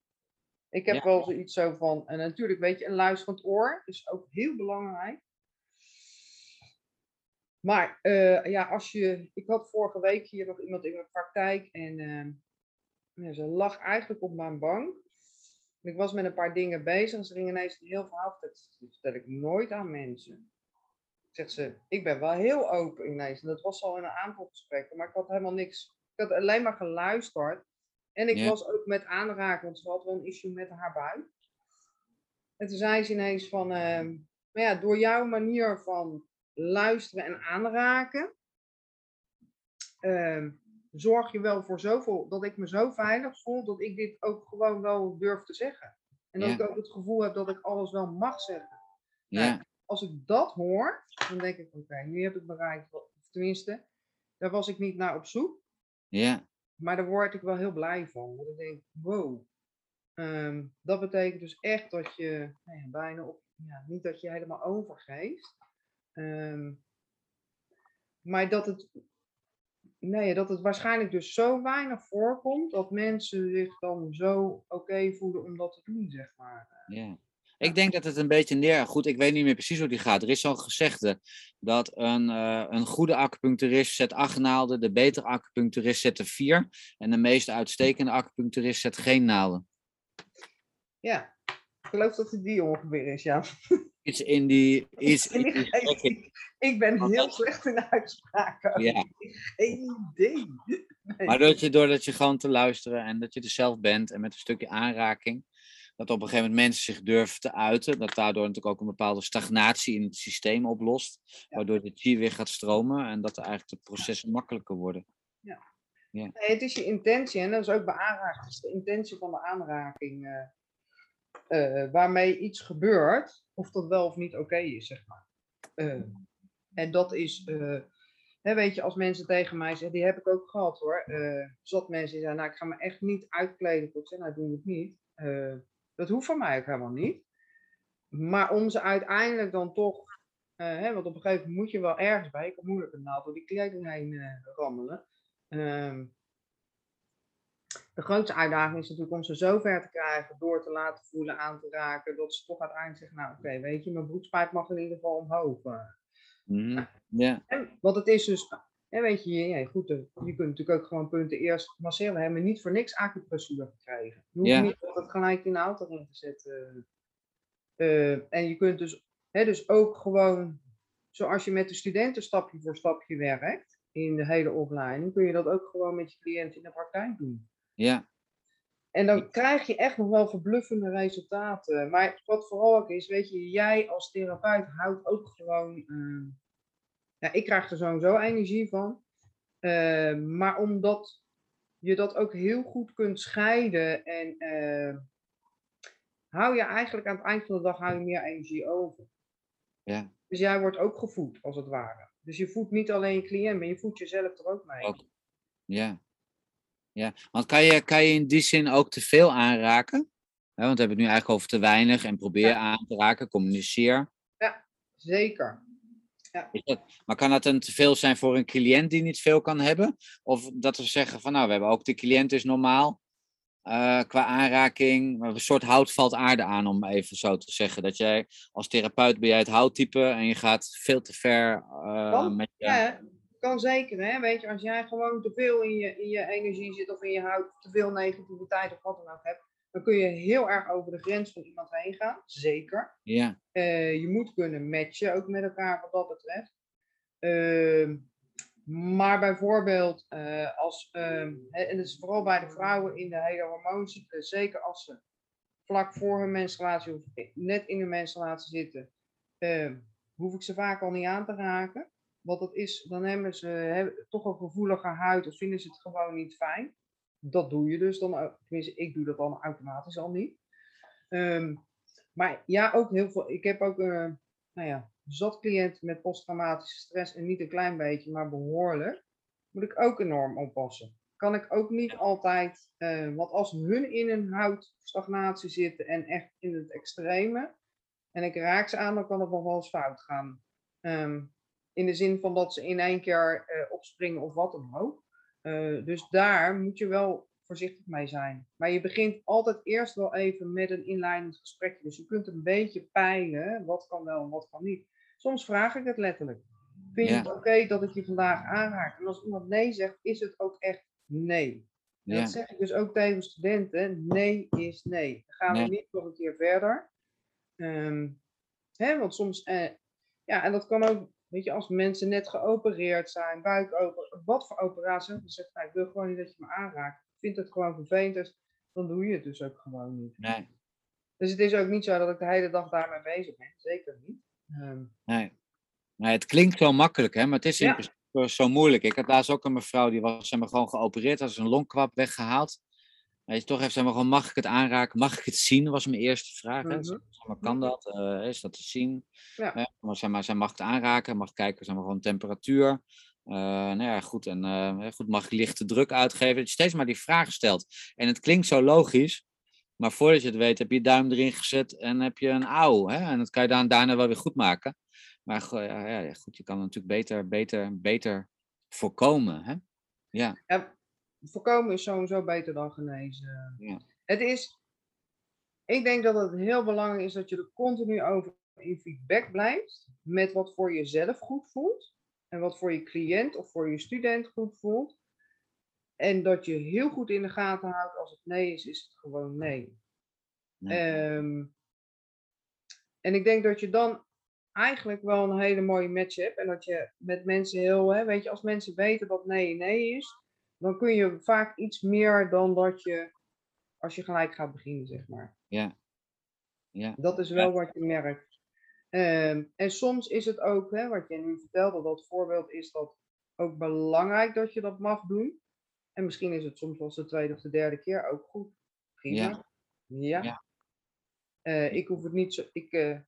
Ik heb Ja. wel zoiets zo van, en natuurlijk, weet je, een luisterend oor is ook heel belangrijk. Maar eh, ja, als je, ik had vorige week hier nog iemand in mijn praktijk en ja, ze lag eigenlijk op mijn bank. En ik was met een paar dingen bezig en ze ging ineens een heel verhaal. Dat vertel ik nooit aan mensen. Zegt ze, ik ben wel heel open ineens. En dat was al in een aantal gesprekken, maar ik had helemaal niks. Ik had alleen maar geluisterd. En ik was ook met aanraken, want ze had wel een issue met haar buik. En toen zei ze ineens van, ehm, maar ja, door jouw manier van luisteren en aanraken, ehm, zorg je wel voor zoveel, dat ik me zo veilig voel, dat ik dit ook gewoon wel durf te zeggen. En dat ik ook het gevoel heb dat ik alles wel mag zeggen ja, als ik dat hoor, dan denk ik, oké, nu heb ik bereikt, tenminste, daar was ik niet naar op zoek, ja, maar daar word ik wel heel blij van. Want ik denk, wow, ehm, dat betekent dus echt dat je nou ja, bijna op, ja, niet dat je helemaal overgeeft, ehm, maar dat het, nee, dat het waarschijnlijk dus zo weinig voorkomt dat mensen zich dan zo oké voelen om dat te doen, zeg maar. ja. Ik denk dat het een beetje neer... Goed, ik weet niet meer precies hoe die gaat. Er is zo'n gezegde dat een, eh, een goede acupuncturist zet acht naalden, de betere acupuncturist zet er vier en de meest uitstekende acupuncturist zet geen naalden. Ja, ik geloof dat het die ongeveer is, ja. Iets in die... Iets En in die ik, ben heel dat- slecht in uitspraken. Ja. Geen idee. Nee. Maar dat je, doordat je gewoon te luisteren en dat je er zelf bent en met een stukje aanraking, dat op een gegeven moment mensen zich durven te uiten, dat daardoor natuurlijk ook een bepaalde stagnatie in het systeem oplost, waardoor de chi weer gaat stromen en dat er eigenlijk de processen makkelijker worden. Nee, het is je intentie en dat is ook bij aanraking. Het is de intentie van de aanraking. eh. eh, waarmee iets gebeurt, of dat wel of niet oké is, zeg maar. Eh, en dat is, weet je, als mensen tegen mij zeggen, die heb ik ook gehad hoor. eh zat mensen die zeggen, nou ik ga me echt niet uitkleden. Ik zeg, nou doe het niet. Eh, dat hoeft van mij ook helemaal niet. Maar om ze uiteindelijk dan toch, eh, hè, want op een gegeven moment moet je wel ergens bij, ik kan moeilijk een naald door die kleding heen eh, rammelen. Ehm, de grootste uitdaging is natuurlijk om ze zo ver te krijgen, door te laten voelen, aan te raken, dat ze toch uiteindelijk zeggen, nou oké, weet je, mijn broekspijp mag in ieder geval omhoog. eh. Mhm. Ja, En, want het is dus, hè, weet je, ja, goed, je kunt natuurlijk ook gewoon punten eerst masseren. We hebben niet voor niks acupressuur gekregen. Je hoeft Ja. niet altijd gelijk in de auto in te zetten. Eh, en je kunt dus, hè, dus ook gewoon, zoals je met de studenten stapje voor stapje werkt, in de hele opleiding, kun je dat ook gewoon met je cliënt in de praktijk doen. ja, En dan krijg je echt nog wel verbluffende resultaten. Maar wat vooral ook is, weet je, jij als therapeut houdt ook gewoon. eh, ja, ik krijg er sowieso energie van. Eh, maar omdat je dat ook heel goed kunt scheiden en eh, hou je eigenlijk aan het eind van de dag hou je meer energie over. ja. Dus jij wordt ook gevoed, als het ware. Dus je voedt niet alleen je cliënt, maar je voedt jezelf er ook mee. Ook. Ja. ja. Want kan je, kan je in die zin ook te veel aanraken? Want we hebben het nu eigenlijk over te weinig en probeer Ja. aan te raken, communiceer. Zeker. Dat, maar kan dat een te veel zijn voor een cliënt die niet veel kan hebben? Of dat we zeggen van nou, we hebben ook de cliënt is normaal eh, qua aanraking. Een soort hout valt aarde aan, om even zo te zeggen. Dat jij als therapeut ben jij het houttype en je gaat veel te ver eh, Kan, met je... Ja, kan zeker. Hè? Weet je, als jij gewoon te veel in je, in je energie zit of in je hout, te veel negativiteit of wat dan ook hebt, dan kun je heel erg over de grens van iemand heen gaan. Zeker. Ja, Eh, je moet kunnen matchen ook met elkaar wat dat betreft. Ehm, maar bijvoorbeeld als, als, ehm, en dat is vooral bij de vrouwen in de hele hormooncyclus, zeker als ze vlak voor hun menstruatie of net in hun menstruatie zitten, ehm, hoef ik ze vaak al niet aan te raken. Want dat is, dan hebben ze hebben toch een gevoelige huid of vinden ze het gewoon niet fijn. Dat doe je dus dan. Tenminste, ik doe dat dan automatisch al niet. Ehm, maar ja, ook heel veel. Ik heb ook eh, nou ja, zat cliënten met posttraumatische stress en niet een klein beetje, maar behoorlijk. Moet ik ook enorm oppassen. Kan ik ook niet altijd, eh, want als hun in een houtstagnatie zitten en echt in het extreme, en ik raak ze aan, dan kan het nog wel eens fout gaan. Ehm, in de zin van dat ze in één keer eh, opspringen of wat dan ook. Eh, dus daar moet je wel voorzichtig mee zijn. Maar je begint altijd eerst wel even met een inleidend gesprekje. Dus je kunt een beetje peilen wat kan wel en wat kan niet. Soms vraag ik het letterlijk. Vind je Ja. het oké dat ik je vandaag aanraak? En als iemand nee zegt, is het ook echt nee. En ja, dat zeg ik dus ook tegen studenten. Nee is nee. Dan gaan we niet nog een keer verder. Ehm, hè, want soms, eh, ja, en dat kan ook, weet je, als mensen net geopereerd zijn, buikoper, wat voor operatie, dan zegt hij, ik wil gewoon niet dat je me aanraakt. Ik vind het gewoon vervelend, dus dan doe je het dus ook gewoon niet. nee, Dus het is ook niet zo dat ik de hele dag daarmee bezig ben. Zeker niet. Ehm, nee. Nee, het klinkt zo makkelijk, hè, maar het is in Ja. principe zo moeilijk. Ik had laatst ook een mevrouw, die was zeg maar, gewoon geopereerd, had een longkwap weggehaald. Weet je, toch heeft maar gewoon, mag ik het aanraken? Mag ik het zien? Was mijn eerste vraag. Hè? Mhm. Zeg maar, kan dat? Eh, is dat te zien? Ja. Maar, zeg maar, zij mag het aanraken, mag kijken, zeg maar, gewoon temperatuur. Eh, nou ja, goed, en eh, goed, mag ik lichte druk uitgeven? Dat je steeds maar die vraag stelt. En het klinkt zo logisch, maar voordat je het weet, heb je je duim erin gezet en heb je een auw. Hè? En dat kan je dan daarna wel weer goed maken. Maar ja, ja, goed, je kan het natuurlijk beter, beter, beter voorkomen. Hè? Ja, ja, voorkomen is sowieso beter dan genezen. Ja. Het is, ik denk dat het heel belangrijk is dat je er continu over in feedback blijft. Met wat voor jezelf goed voelt. En wat voor je cliënt of voor je student goed voelt. En dat je heel goed in de gaten houdt als het nee is, is het gewoon nee. Nee. Ehm, en ik denk dat je dan eigenlijk wel een hele mooie match hebt. En dat je met mensen heel, hè, weet je, als mensen weten dat nee nee is, dan kun je vaak iets meer dan dat je, als je gelijk gaat beginnen, zeg maar. ja. Ja, Dat is wel wat je merkt. Ehm, en soms is het ook, hè, wat je nu vertelde, dat voorbeeld is dat ook belangrijk dat je dat mag doen. En misschien is het soms wel de tweede of de derde keer ook goed. Prima. Ja. Ja. Ja. Eh, ik, hoef het niet zo, ik, eh,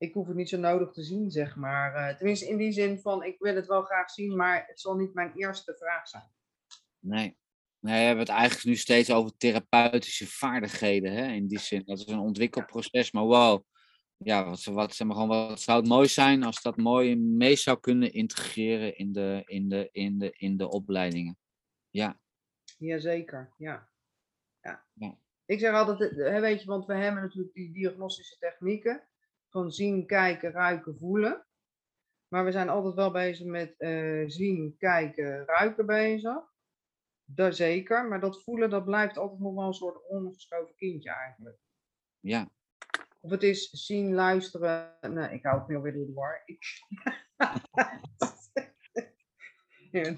ik hoef het niet zo nodig te zien, zeg maar. Eh, tenminste, in die zin van, ik wil het wel graag zien, maar het zal niet mijn eerste vraag zijn. Nee. Nee, we hebben het eigenlijk nu steeds over therapeutische vaardigheden. Hè? In die zin, dat is een ontwikkelproces. Maar wow, ja, wat, wat, zeg maar, gewoon, wat zou het mooi zijn als dat mooi mee zou kunnen integreren in de, in de, in de, in de opleidingen. Ja. Jazeker, ja. ja. Ja. Ik zeg altijd, eh, weet je, want we hebben natuurlijk die diagnostische technieken van zien, kijken, ruiken, voelen. Maar we zijn altijd wel bezig met eh, zien, kijken, ruiken bezig. Dat zeker, maar dat voelen, dat blijft altijd nog wel een soort ongeschoven kindje eigenlijk. Ja. Of het is zien, luisteren. Nee, ik hou het nu weer door de war. Ik... Ja,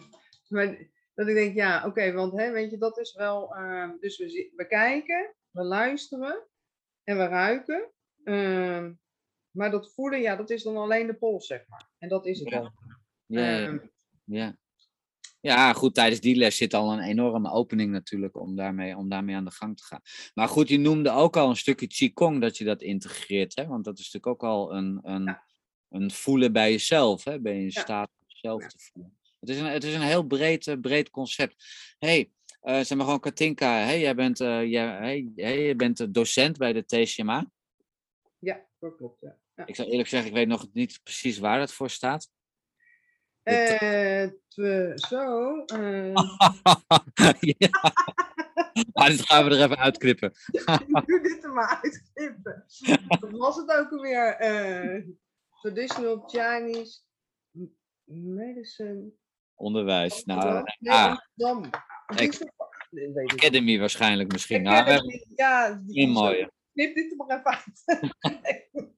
maar dat ik denk, ja, oké, want hè, weet je, dat is wel. ehm, dus we, we kijken, we luisteren en we ruiken. Ehm, maar dat voelen, ja, dat is dan alleen de pols, zeg maar. En dat is het Ja. dan. Ja, ja, Ehm, ja. Ja, goed, tijdens die les zit al een enorme opening natuurlijk om daarmee, om daarmee aan de gang te gaan. Maar goed, je noemde ook al een stukje Qigong dat je dat integreert, hè? Want dat is natuurlijk ook al een, een, Ja. een voelen bij jezelf, hè? Ben je in staat om jezelf te voelen. Het is een, het is een heel breed, eh, breed concept. hey, eh, zeg maar gewoon Katinka, hey, jij bent, eh, jij, hey, hey, je bent docent bij de TCMA. ja, dat klopt. Ja. Ja. Ik zou eerlijk zeggen, ik weet nog niet precies waar dat voor staat. Eh, zo. eh, ja. Maar dit gaan we er even uitknippen. doe dit er maar uitknippen. Was het ook alweer? Eh, traditional Chinese medicine. Onderwijs. Nou? Nee, ah, Amsterdam. Academy waarschijnlijk misschien. Nou, Academy, ja, die- mooie. Knip dit er maar even uit.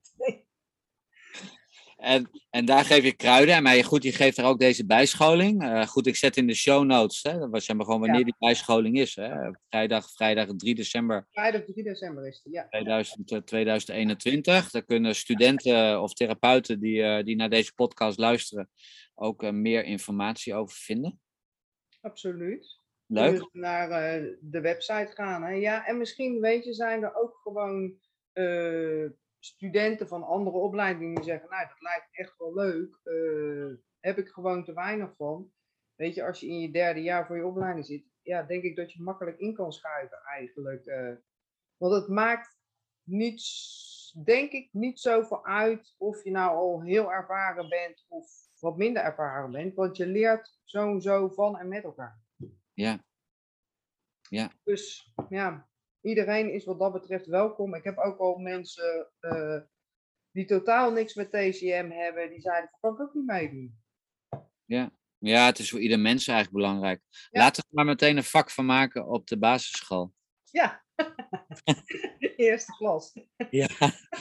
En, en daar geef je kruiden. Maar je- goed, je geeft er ook deze bijscholing. Eh, goed, ik zet in de show notes. Hè, dat was zeg maar gewoon wanneer Ja. die bijscholing is. Hè. Vrijdag, vrijdag 3 december Vrijdag 3 december is het, ja. 2000, eh, 2021. Daar kunnen studenten of therapeuten die, eh, die naar deze podcast luisteren ook eh, meer informatie over vinden. Absoluut. Leuk. Dus naar eh, de website gaan. Hè? Ja, en misschien weet je, zijn er ook gewoon eh, studenten van andere opleidingen die zeggen, nou, dat lijkt echt wel leuk. eh, heb ik gewoon te weinig van. Weet je, als je in je derde jaar voor je opleiding zit, ja, denk ik dat je makkelijk in kan schuiven eigenlijk. eh. want het maakt niet, s- denk ik, niet zoveel uit of je nou al heel ervaren bent of wat minder ervaren bent. Want je leert zo en zo van en met elkaar. Ja. Dus ja, iedereen is wat dat betreft welkom. Ik heb ook al mensen eh, die totaal niks met TCM hebben, die zeiden van, kan ik ook niet meedoen. Ja, het is voor ieder mens eigenlijk belangrijk. Ja. Laten we er maar meteen een vak van maken op de basisschool. Ja, eerste klas. Ja,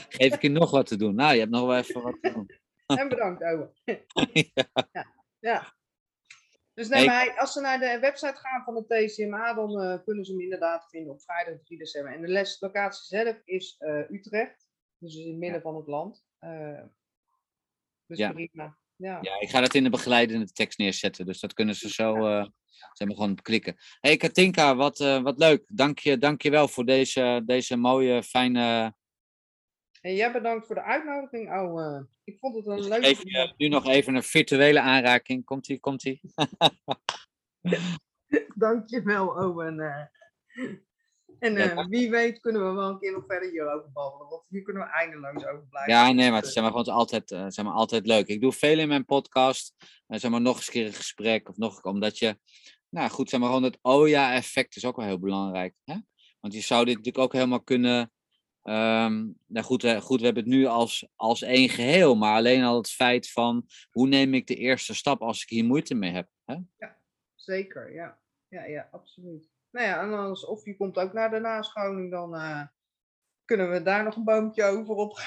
geef ik je nog wat te doen. Nou, je hebt nog wel even wat te doen. En bedankt, Owen. Ja. Ja. Dus nee, maar hij- als ze naar de website gaan van de TCMA, dan eh, kunnen ze hem inderdaad vinden op vrijdag 3 december. En de leslocatie zelf is eh, Utrecht, dus in het midden van het land. Eh, dus Ja. prima. Ja. Ja, ik ga dat in de begeleidende tekst neerzetten, dus dat kunnen ze zo zeg maar gewoon klikken. hey, Katinka, wat, wat leuk. Dank je, dank je wel voor deze, deze mooie, fijne... En jij bedankt voor de uitnodiging, ouwe. Ik vond het een Dus ik leuke... je nu nog even een virtuele aanraking. Komt-ie, komt-ie? Dankjewel, Owen. eh. En Ja, eh, wie weet kunnen we wel een keer nog verder hierover babbelen, want hier kunnen we eindeloos over blijven. Ja, nee, maar het is zeg maar, gewoon altijd, eh, zeg maar, altijd leuk. Ik doe veel in mijn podcast. eh, zeg maar, nog eens een keer een gesprek. Of nog, omdat je, nou goed, zeg maar gewoon het oh ja effect is ook wel heel belangrijk. Hè? Want je zou dit natuurlijk ook helemaal kunnen. Ehm, nou goed, goed, we hebben het nu als, als één geheel. Maar alleen al het feit van hoe neem ik de eerste stap als ik hier moeite mee heb. Hè? Zeker, ja. Ja, ja, absoluut. Nou ja, en als, of je komt ook naar de nascholing, dan eh, kunnen we daar nog een boompje over op.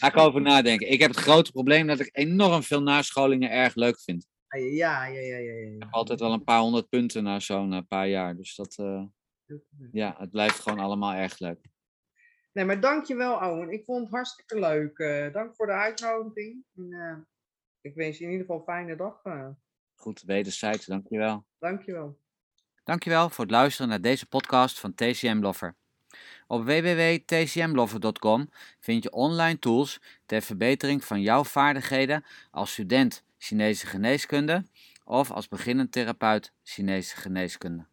Ga ik over nadenken. Ik heb het grote probleem dat ik enorm veel nascholingen erg leuk vind. Ja, ja, ja, ja, ja. ja. Altijd wel een paar honderd punten na zo'n eh, paar jaar. Dus dat, eh, ja, het blijft gewoon allemaal erg leuk. Nee, maar dankjewel, Owen. Ik vond het hartstikke leuk. Eh, dank voor de uitnodiging. En, eh, ik wens je in ieder geval een fijne dag. eh. Goed, wederzijds, dankjewel. dankjewel. Dankjewel voor het luisteren naar deze podcast van TCM Loffer. Op www.tcmlover.com vind je online tools ter verbetering van jouw vaardigheden als student Chinese geneeskunde of als beginnend therapeut Chinese geneeskunde.